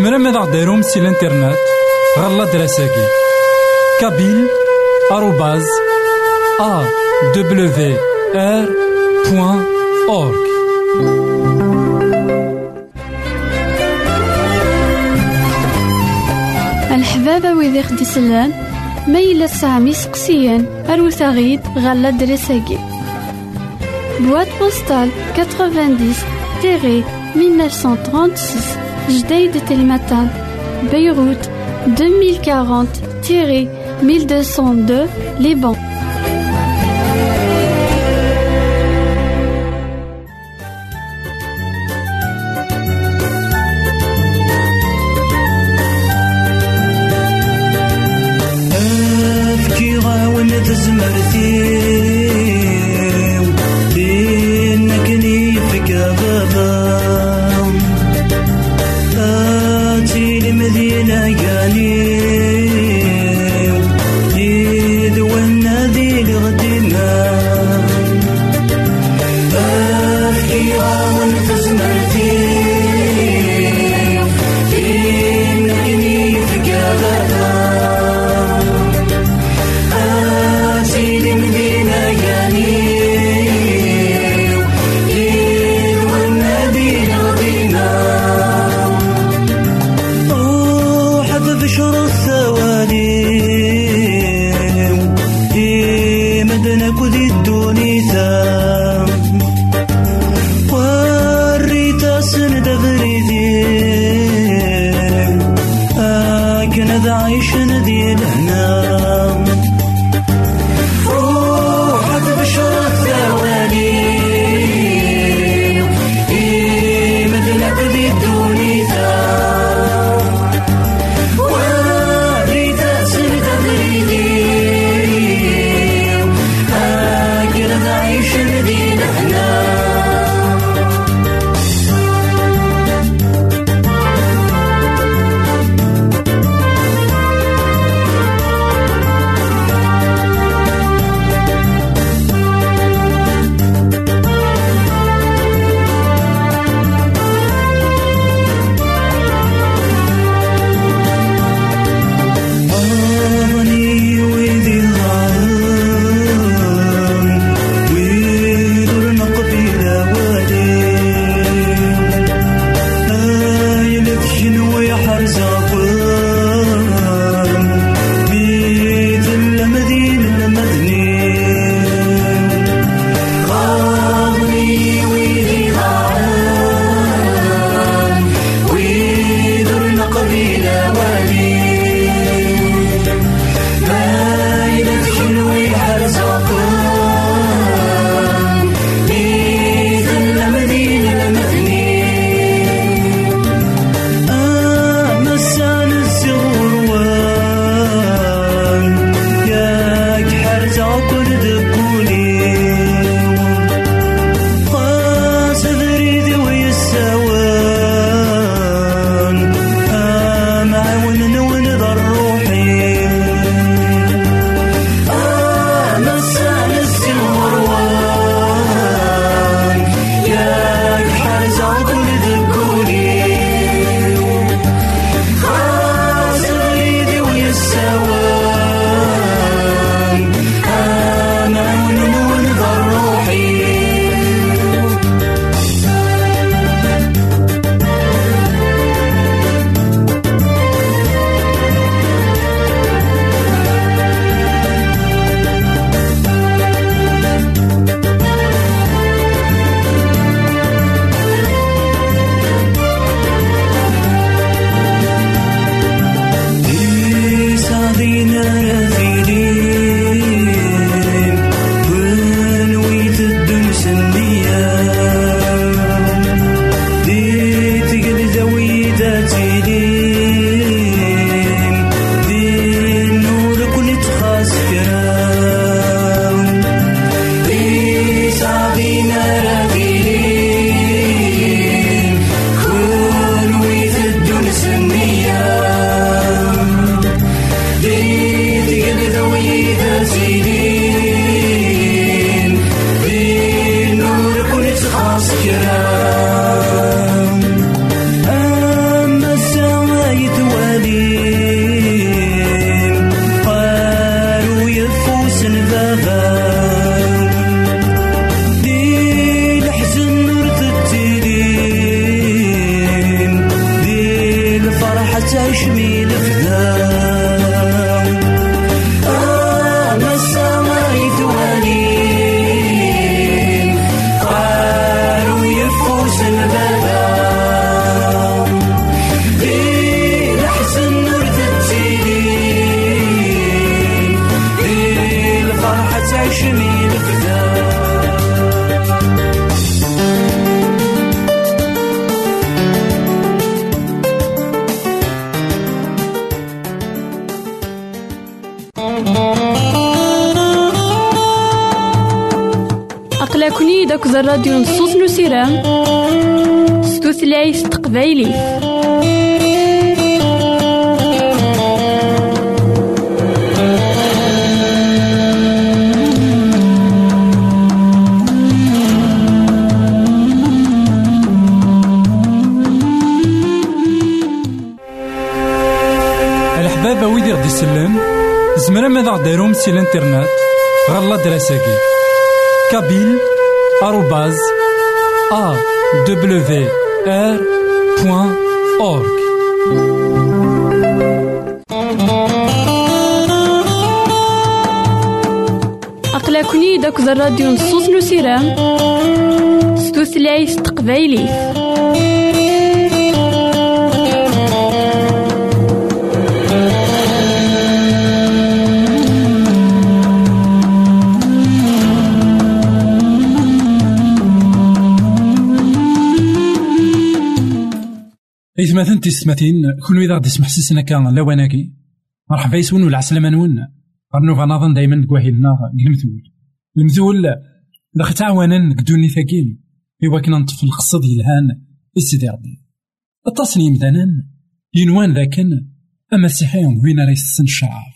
زمرا ماذا غديرهم سي الانترنت غالا دراساكي. كابيل آروباز أ دبليو آر بوان أورك الحبابة ويدي خدي سلان ميلا سامي سقسيان أروت غيد غالا دراساكي. بواد بوستال 90 تيري 1936 جديد تلمتان بيروت 2040 تيري 1202 أقلكني داك الراديو نصوص نسيرام ستوثلايف تقبايلي. يسلم زمرا ماذا غديرهم سي الانترنت. غالا دراساكي. بوان أورك أقلكني داك الراديو نصوص نسيرام ستوثلايف تقبايلي إثماثن تيستماتين كل إذا غدي يسمح سيسنا كان لواناكي مرحبا يسون ولا عسلامة نون. غنوفا نظن دايما كواهيلنا المثول. المثول إذا ختعوانا قدوني ثاكين إوا كنا نطفي القصد يلهان إسيدي ربي التصني يمدانا ينوان ذاكن أما السيحيون وين راه يسن الشعاف.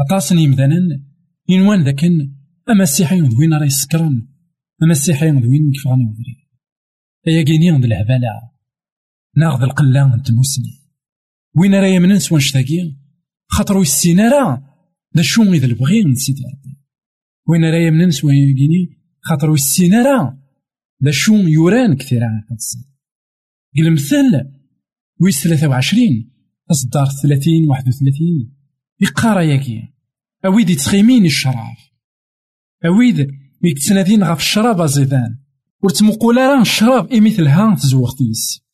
التصني يمدانا ينوان ذاكن أما السيحيون وين راه يسكرن. أما السيحيون وين كيفغاني وذري أيا كيني عند الهبالة. ناخذ القلة نتموسني وين راه يمنن سوا نشتاقي؟ خاطر السينا راه دا شو إذا البغي من سيدي ربي وين راه يمنن سوا يجيني خاطر السينا راه دا شو يوران كثير عن قل المثل ويس ثلاثة وعشرين أصدار ثلاثين واحد وثلاثين يقارا ياكي أويد يتخيمين الشراف أويد يتسنادين غف الشراب أزيدان. ورتمقول راه الشراب إي مثلها تزوغتيس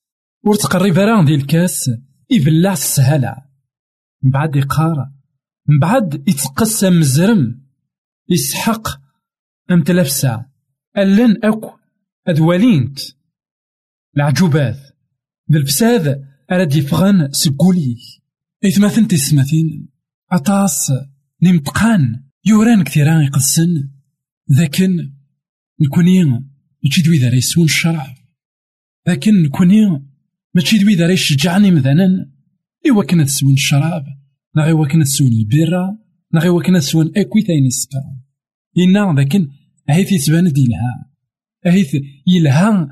ور تقرب راه ديال الكاس يبلع السهلة من بعد يقار بعد يتقسم مزرم يسحق أم تلفسا ألن أكو أدوالينت العجوبات ذا الفساد أراد يفغن سكولي. إثماثن تسمثين أطاس نمتقان. يوران كثيران يقسن. ذاكن نكوني ماشي دوي ذا يسون الشرع لكن نكوني ماشي دوي ذا يشجعني مثلا. إوا كنا تسون الشراب نا إوا كنا تسون البيرة نا إوا كنا تسون أكوي ثاني السكر إنا لكن هيث يتبان دي لها هيث يلها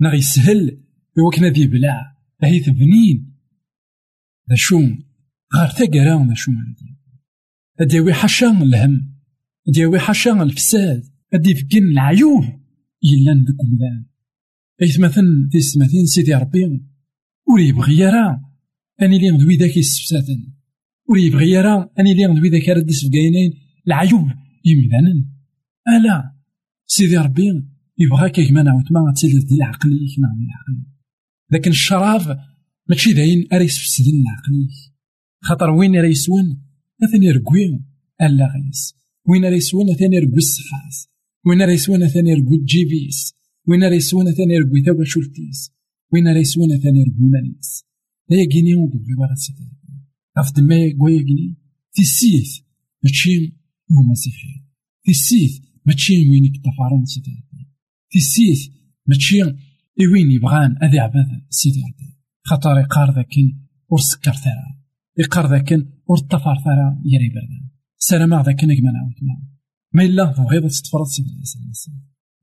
نا يسهل. إوا كنا ذي بلع هيث بنين ذا شو غار ثقرا ذا شو هادي أديوي حاشا الهم أديوي حاشا الفساد أدي فكين العيوب. يلان ذوك المذان أيث مثلا تيسمثين سيدي ربي. ولي يبغي يرى أني لي ذوي ذاك يستفسادن ولي يبغي يرى أني لي ذوي ذاك رد يسفقاينين العيوب يمدانا ألا سيدي ربي يبغى كيك ما نعاود ما تسيل ديال عقليك نعم العقل. لكن الشراب ماشي داين أري يسفسدن العقليك خاطر وين راه يسون أثني ركوي ألا غيس. وين راه يسون أثني ركوي الصحاس وين راه يسون أثني ركوي الجيبيس وين راه يسون أثني توا شولتيس وين راه يسون أثني ركوي مانيس لا كيني ودبي ورا سيدي غاف دما كوايا كيني في السيث ماشي هو مسيحي في السيث ماشي وين يتفارن سيدي في السيث ماشي وين يبغان أذي عباد سيدي خاطر يقار ذاكن ور سكر ثرا يقار ذاكن ور طفر ثرا يري بردان سلام ذاكن كما نعاود ما إلا بغيض تتفرض سيدي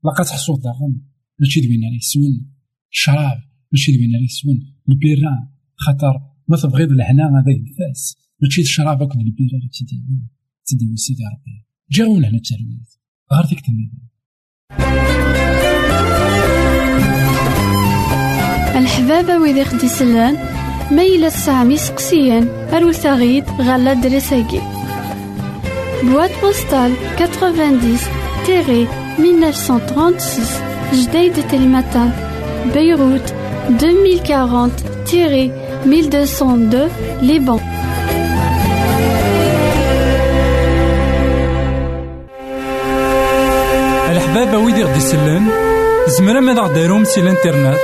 لقد تحصل داغن. ماشي دوين عليه سون الشراب ماشي دوين عليه سون البيران خاطر ما تبغيض الهنا هذا الفاس. ماشي الشراب اكل البيرة تدي تدي سيدي ربي. جاونا هنا التلميذ غير ديك النظام الحبابة ويدي خدي سلان ميلا سامي سقسيان أروثاغيد غالا دريساكي Boîte postale 90-1936 Jdeï de Télématin Beyrouth 2040-1202 Liban. الحباب ويدي غدي يسلن زمرا ماذا غديرهم سي الإنترنت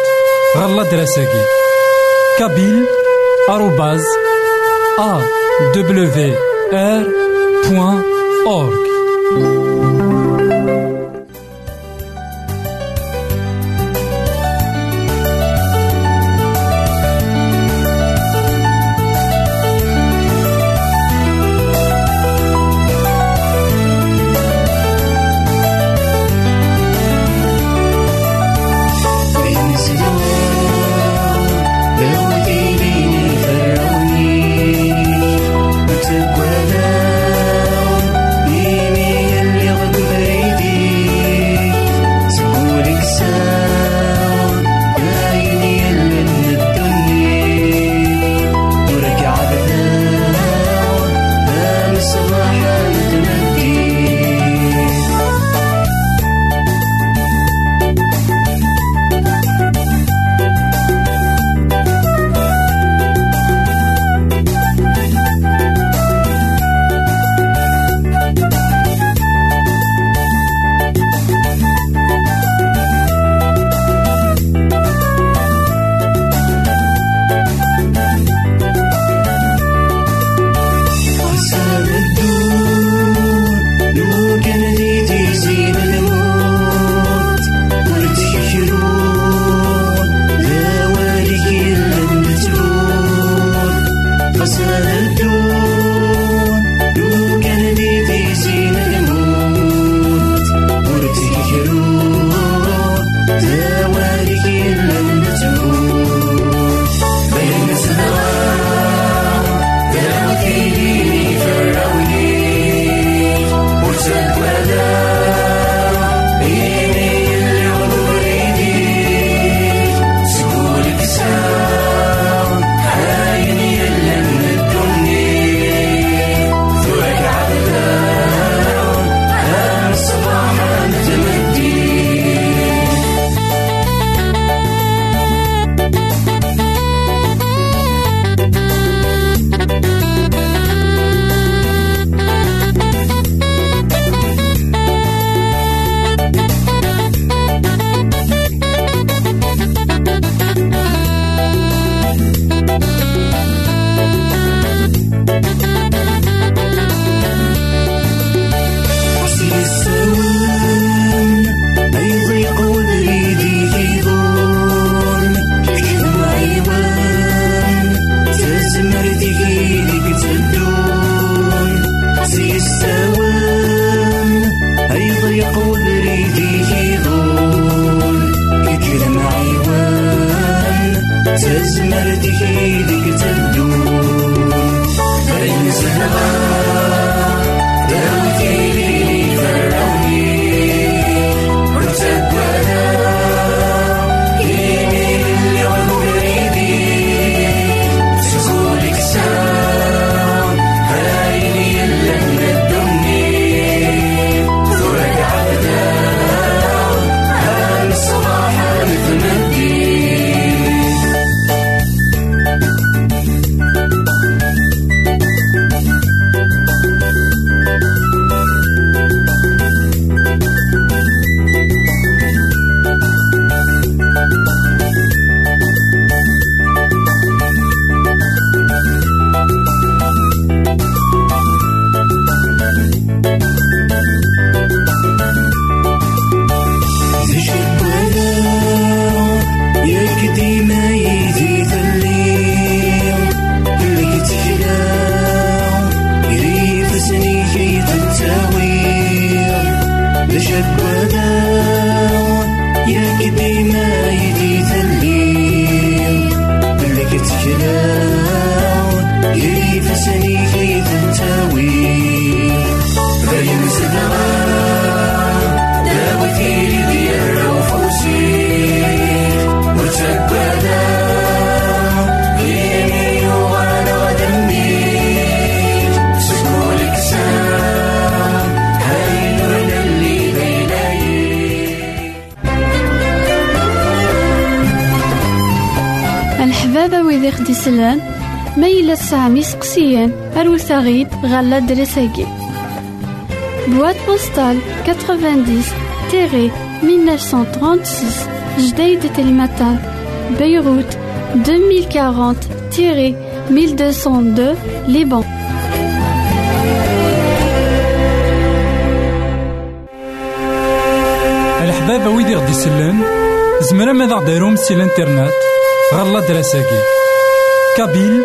غالا دراساكي. كابيل آروباز أ دبليو آر بوان أورك ويدي خدي سلان. ما يلا تسعام يسقسيان أروت غيد غالا دراساكي Boîte postale 90-1936 Jdeï de Télématin Beyrouth 2040-1202 Liban الحباب ويدي غدي يسلن زمرا ماذا غديرهم سي الانترنت غالا دراساكي كابيل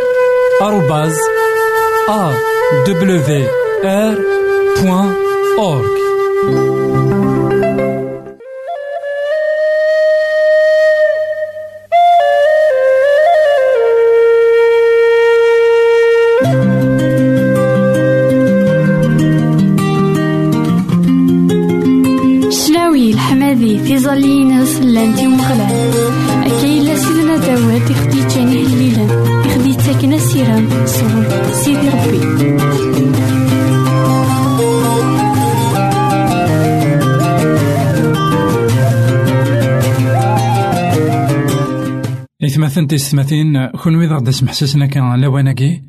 إثماثن تيستماثين كون إذا غدا سمح سسنا كان لواناكي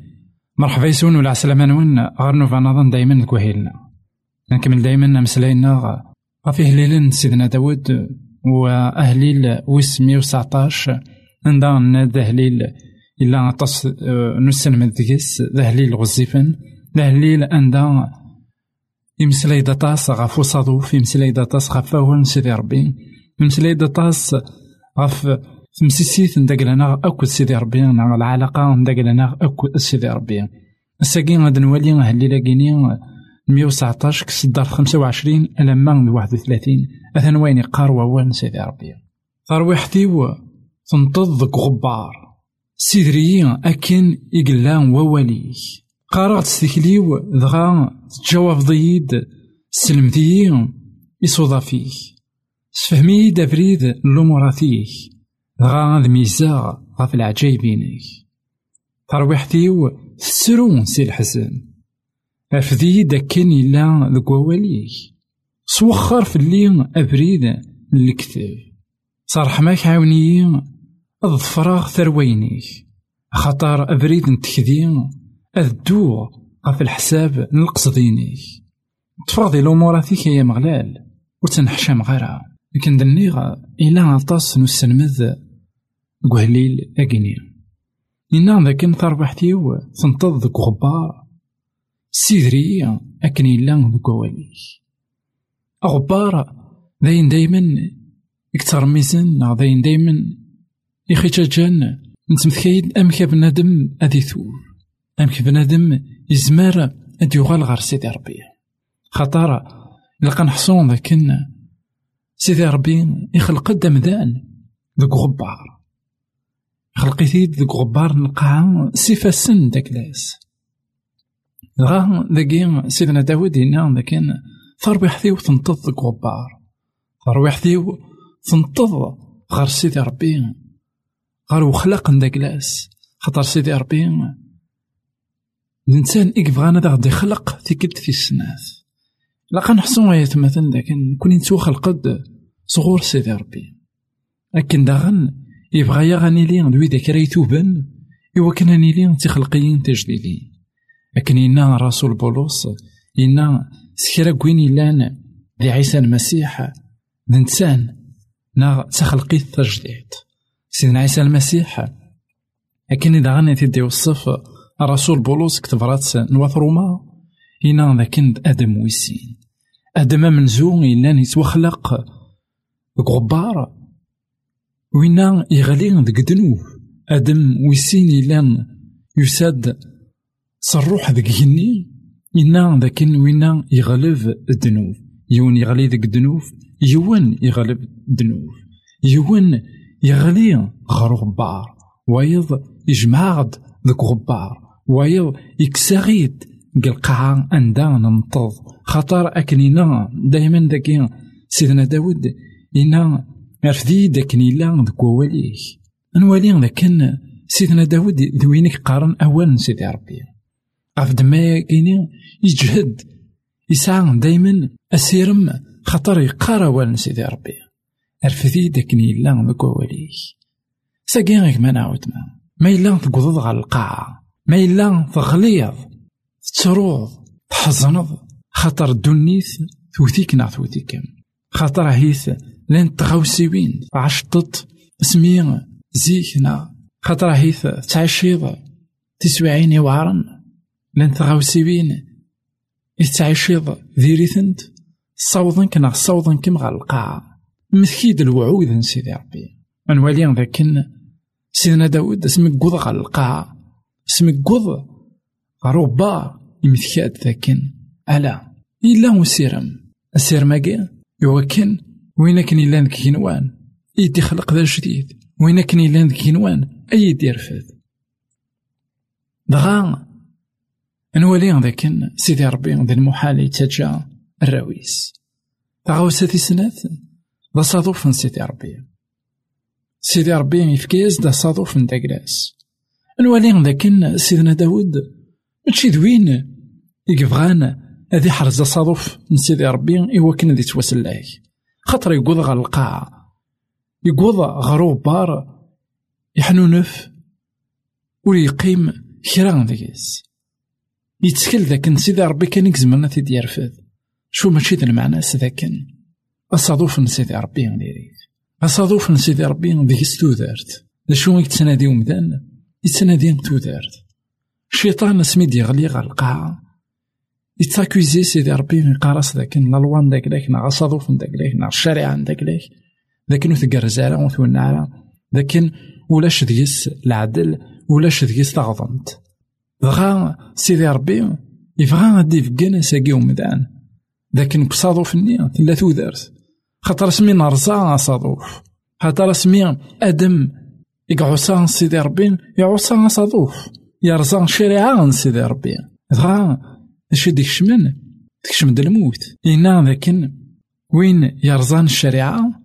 مرحبا يسون ولا عسلامة نون غير نوفا نظن دايما كوهيلنا نكمل دايما مسلاينا غفي هليلن سيدنا داود وأهليل ويس مية وسعطاش عندنا ناد أهليل. إلا عطس نسن ذكس ذهليل غزيفن ذهليل عندنا يمسلاي داطاس غف وصادوف يمسلاي داطاس غف فاون سيدي ربي. يمسلاي داطاس غف تمسيسيت نداكلنا أكد سيدي ربي نع العلاقة نداكلنا أكد سيدي ربي. الساكين غاد نولي هاللي لاقيني مية وسعطاش كس الدار خمسة وعشرين ألا ما واحد وثلاثين. أثن وين يقار ووان سيدي ربي. ترويحتي تنطض دك غبار. سيدريين أكن إقلان وواليه. قارغت ستكليو دغا تجاوب ضيد. سلمتيين يصوضا فيه. سفهمي دافريد لوموراتيه. دغا هاد ميزاغ غاف العجايبينك ترويحتيو تسرون سي الحزن أفدي داكن إلا ذك وواليك سوخر في اللي أبريد الكتاب صرح ماك عاونيين أظفراغ ثروينيك خطر أبريد نتكدين أذدو غف الحساب نلقصدينيك تفرضي الأموراتيك يا مغلال وتنحشم غيرها. لكن دنيغ إلا عطاس نسلمذ قهليل أقني إنا ذاك تربحتيو تنتظ ذك غبار. سيدري أكن إلا ذك واليك. أغبار داين دايما يكتر ميزان نا داين دايما يخيجاجان نتمثكيد أمك بنادم أدي ثور. أمك بنادم يزمار أدي يغال غير سيدي ربي. خطر لقى نحصون ذاكن سيدي ربي يخلق الدمدان ذوك غبار. خلقيتيد ذوك غبار نلقاها سيفا سن داك لاس غا ذاكي سيدنا داود هنا ذاكن تربيحتيو تنطض ذوك غبار. تربيحتيو تنطض غير سيدي ربي. غير وخلق داك لاس خاطر سيدي ربي الإنسان إكبغانا دا غادي يخلق تيكلت في السناث لقا نحسن غاية مثلا لكن كون نتوخل قد صغور سيدي ربي. لكن داغن يبغى يغني لي دوي ذاك ريتوبن إوا كان لي تخلقيين تجديدين لكن إنا رسول بولس إنا سكرا كوين لأن دي عيسى المسيح. الإنسان نا تخلقي التجديد سيدنا عيسى المسيح لكن إذا غني تدي وصف الرسول بولس كتب رات نواث روما. إنا ذاك آدم ويسين. آدم منزو إلا يتوخلق. غبار. وينا يغلي ديك دنوب آدم ويسين إلا يساد صروح ديك جني إنا ذاك وينا يغلب الدنوب يون يغلي ديك الدنوب يون يغلب الدنوب يون يغلي غير غبار ويض يجمعد ذوك غبار ويض يكسغيد قلقاع أندا ننطض خطر أكنينا دايما داكي سيدنا داود إنا رفدي داكني لا ذك وواليه نوالي لكن سيدنا داود ذوينك قارن أول سيدي ربي. غف دما كيني يجهد يسعى دايما أسيرم خطر يقار أول سيدي ربي. رفدي داكني لا ذك وواليه ساقي غيك ما نعاود ما. ما إلا تقضض على القاعة ما إلا تغليظ تروض تحزنض خاطر الدنيث توتيك نا توتيك خاطر هيث لين تغوسيوين عشطت سمي زيكنا خاطر هيث تعشيض تسوعين وعرن لين تغوسيوين يتعشيض ذيريثنت. صوضن كنا صوضن كم غا القاعة مثكيد الوعود سيدي ربي. نوالي ذاك سيدنا داود اسمك قوض غا القاعة اسمك قوض غروبا. يمثكاد ذاكن. ألا إلا وسيرم السير ماكي يوكن. وين كان إلا ذاك كينوان يدي خلق ذا جديد. وين كان إلا ذاك كينوان أي دير فذ دغا نولي ذاك سيدي ربي ذا المحال يتجا الراويس. تغاوسة سنات ذا صادوف سيدي ربي. سيدي ربي يفكيز ذا صادوف داكلاس نولي ذاك سيدنا داود ماشي دوين يكفغان هذي حرز صادوف من سيدي ربي إوا كان ذي توسلاك خاطر يقوض غا القاع. يقوض غرو بار يحنونف ويقيم كرا ذيس يتسكل ذاك سيدي ربي كان يكزمنا تيد يرفد شو ماشي ذا المعنى ذاكن؟ الصادوف من سيدي ربي نديريك الصادوف من سيدي ربي ذيك تودارت شو يتسنادي ومدان يتسنادي تودارت الشيطان سميد يغلي غا القاعة يتاكوزي سيدي ربي يقارس ذاك لا لوان داك ليك نا صادوف داك ليك نا الشريعة داك ليك ذاك نو تقرزارا وثو النعرة لكن ولاش ديس العدل ولاش ديس تغضمت دغا سيدي ربي يبغى غادي فكان ساقي ومدان. لكن بصادوف ني تلا تودرت. خاطر سمي نرزا صادوف خاطر سمي أدم يقعوسا سيدي ربي يعوسا صادوف يرزا شريعة سيدي ربي دغا اش ديك شمن تكشم د الموت إنا لكن وين يرزان الشريعة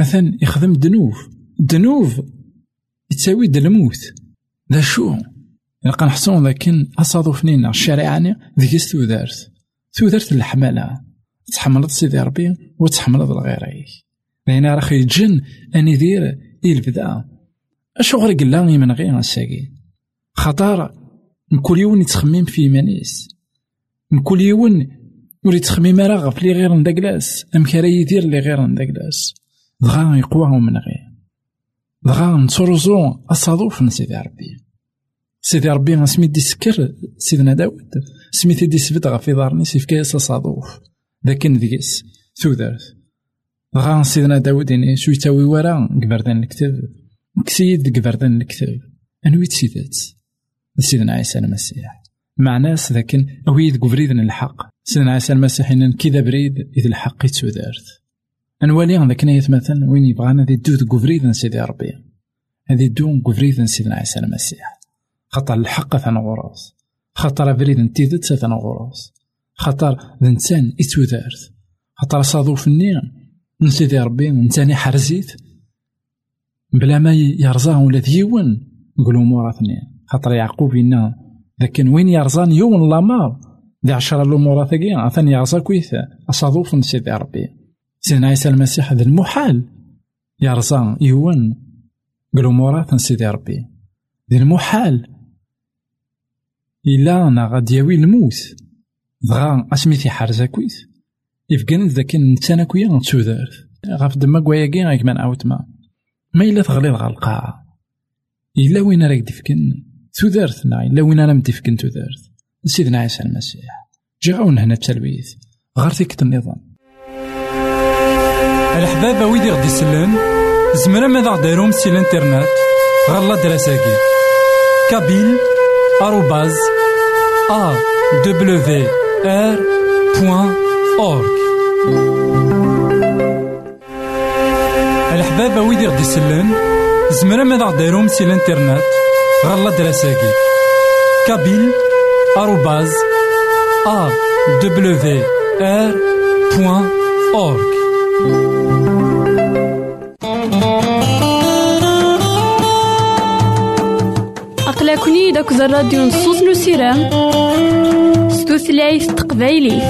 مثلا يخدم دنوب دنوب يتساوي د الموت ذا شو يلقى نحسون لكن أصادف نينا الشريعة ذيك تودارت تودارت الحمالة تحملت سيدي ربي وتحملت لغيرك لأن راه يتجن أني دير البدا أشو غير قلا من غير الساقي خطر كل يوم يتخمم في مانيس كل يوم ولي تخميم راه غف لي غير نداكلاس أم كرا يدير لي غير نداكلاس دغا يقوى من غير. دغا نترزو أصادوف سيدي ربي. سيدي ربي سميت دي سكر سيدنا داود. سميت سبت غف دارني سيفكاس أصادوف. لكن ديس تودرت دغا سيدنا داود يعني شو يتاوي ورا؟ قبردان الكتاب. كسيد قبردان الكتاب. أنويت سيدات. سيدنا عيسى المسيح. مع ناس لكن أويد قبريد الحق. سيدنا عيسى المسيح إن كذا بريد إذ الحق يتودرت نوالي ذاك نايت مثلا وين يبغانا ذي دو قفريد سيدي ربي. هذي دو قفريد سيدنا عيسى المسيح. خاطر الحق ثنا غراس. خاطر بريد نتيدت ثنا غراس. خاطر الإنسان اتودارت خاطر صادوف النير من سيدي ربي نتاني حرزيت بلا ما يرزاه ولا ديون نقولو موراتني خاطر يعقوب إنا لكن وين يرزان يوم لامار ذي عشرة الأمور ثقيا ثاني يرزا كويثا أصادوف سيدي ربي سيدنا عيسى المسيح هذا المحال. يرزا يون قالوا مورات سيدي ربي ذي المحال. إلا أنا غادي ياوي الموت دغا أسميتي حارزا كويس. يفقن ذاك نتانا كويا نتسودارت غاف دما كواياكي غايك من أوت ما ما إلا تغليظ غا القاعة إلا وين راك دفكن تودارتنا إلا وين أنا مدفكن تودارت سيدنا عيسى المسيح جي غاون هنا التلويث غير فيك النظام الحباب ويدي غدي يسلن زمرا ماذا غديرهم سي الانترنت غالا دراساكي كابيل آروباز أ دبليو آر بوان أورك الحباب ويدي غدي يسلن زمرا ماذا غديرهم سي الانترنت غالا دراساكي كابيل آروباز أ دبليو آر بوان أورك أقلكني داك الراديو نصوص نسيرام ستوثلايف تقبايلي